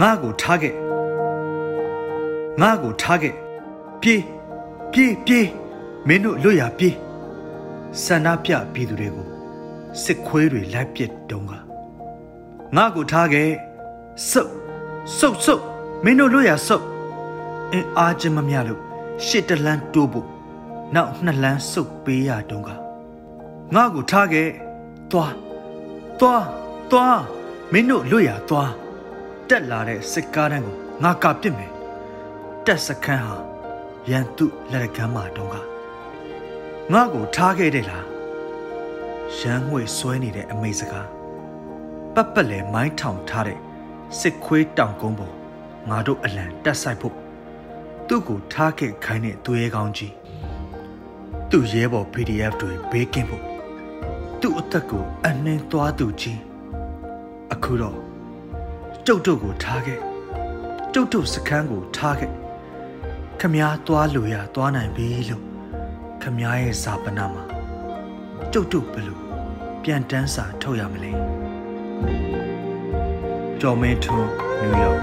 ငါ့ကိုထားခဲ့ငါ့ကိုထားခဲ့ပြေးပြေးပြေးမင်းတို့လွတ်ရပြေးဆန္ဒပြပြည်သူတွေကိုစစ်ခွေးတွေလိုက်ပစ်တုံးကငါ့ကိုထားခဲ့စုပ်စုပ်စုပ်မင်းတို့လွတ်ရစုပ်အင်းအားချင်းမမြလို့ရှစ်တလန်းတိုးဖို့နောက်နှစ်လန်းစုပ်ပေးရတုံးကငါ့ကိုထားခဲ့သွားသွားသွားမင်းတို့လွတ်ရသွား တက်လာတဲ့စစ်ကားတန်းကိုငါကပစ်မယ်တက်စခန်းဟာရန်သူလက်ကမ်းမှာတုံးကငါ့ကိုထားခဲ့တယ်လားရန်ငွေဆွဲနေတဲ့အမိတ်စကားပတ်ပတ်လဲမိုင်းထောင်ထားတဲ့စစ်ခွေးတောင်ကုန်းပေါ်ငါတို့အလံတက်ဆိုင်ဖို့သူ့ကိုထားခဲ့ခိုင်းတဲ့သူရဲကောင်းကြီးသူ့ရဲဘော် PDF တွေဘေးကင်းဖို့သူ့အသက်ကိုအနှင်းသွားသူကြီးအခုတော့ ကျုပ်တို့ကိုထားခဲ့ကျုပ်တို့စခန်းကိုထားခဲ့ခမားသွားလို့ရသွားနိုင်ပြီလို့ခမားရဲ့ဇာပနာမှာကျုပ်တို့ဘယ်လိုပြန်တန်းစာထုတ်ရမလဲကျော်မင်းထွန်းနယူးယော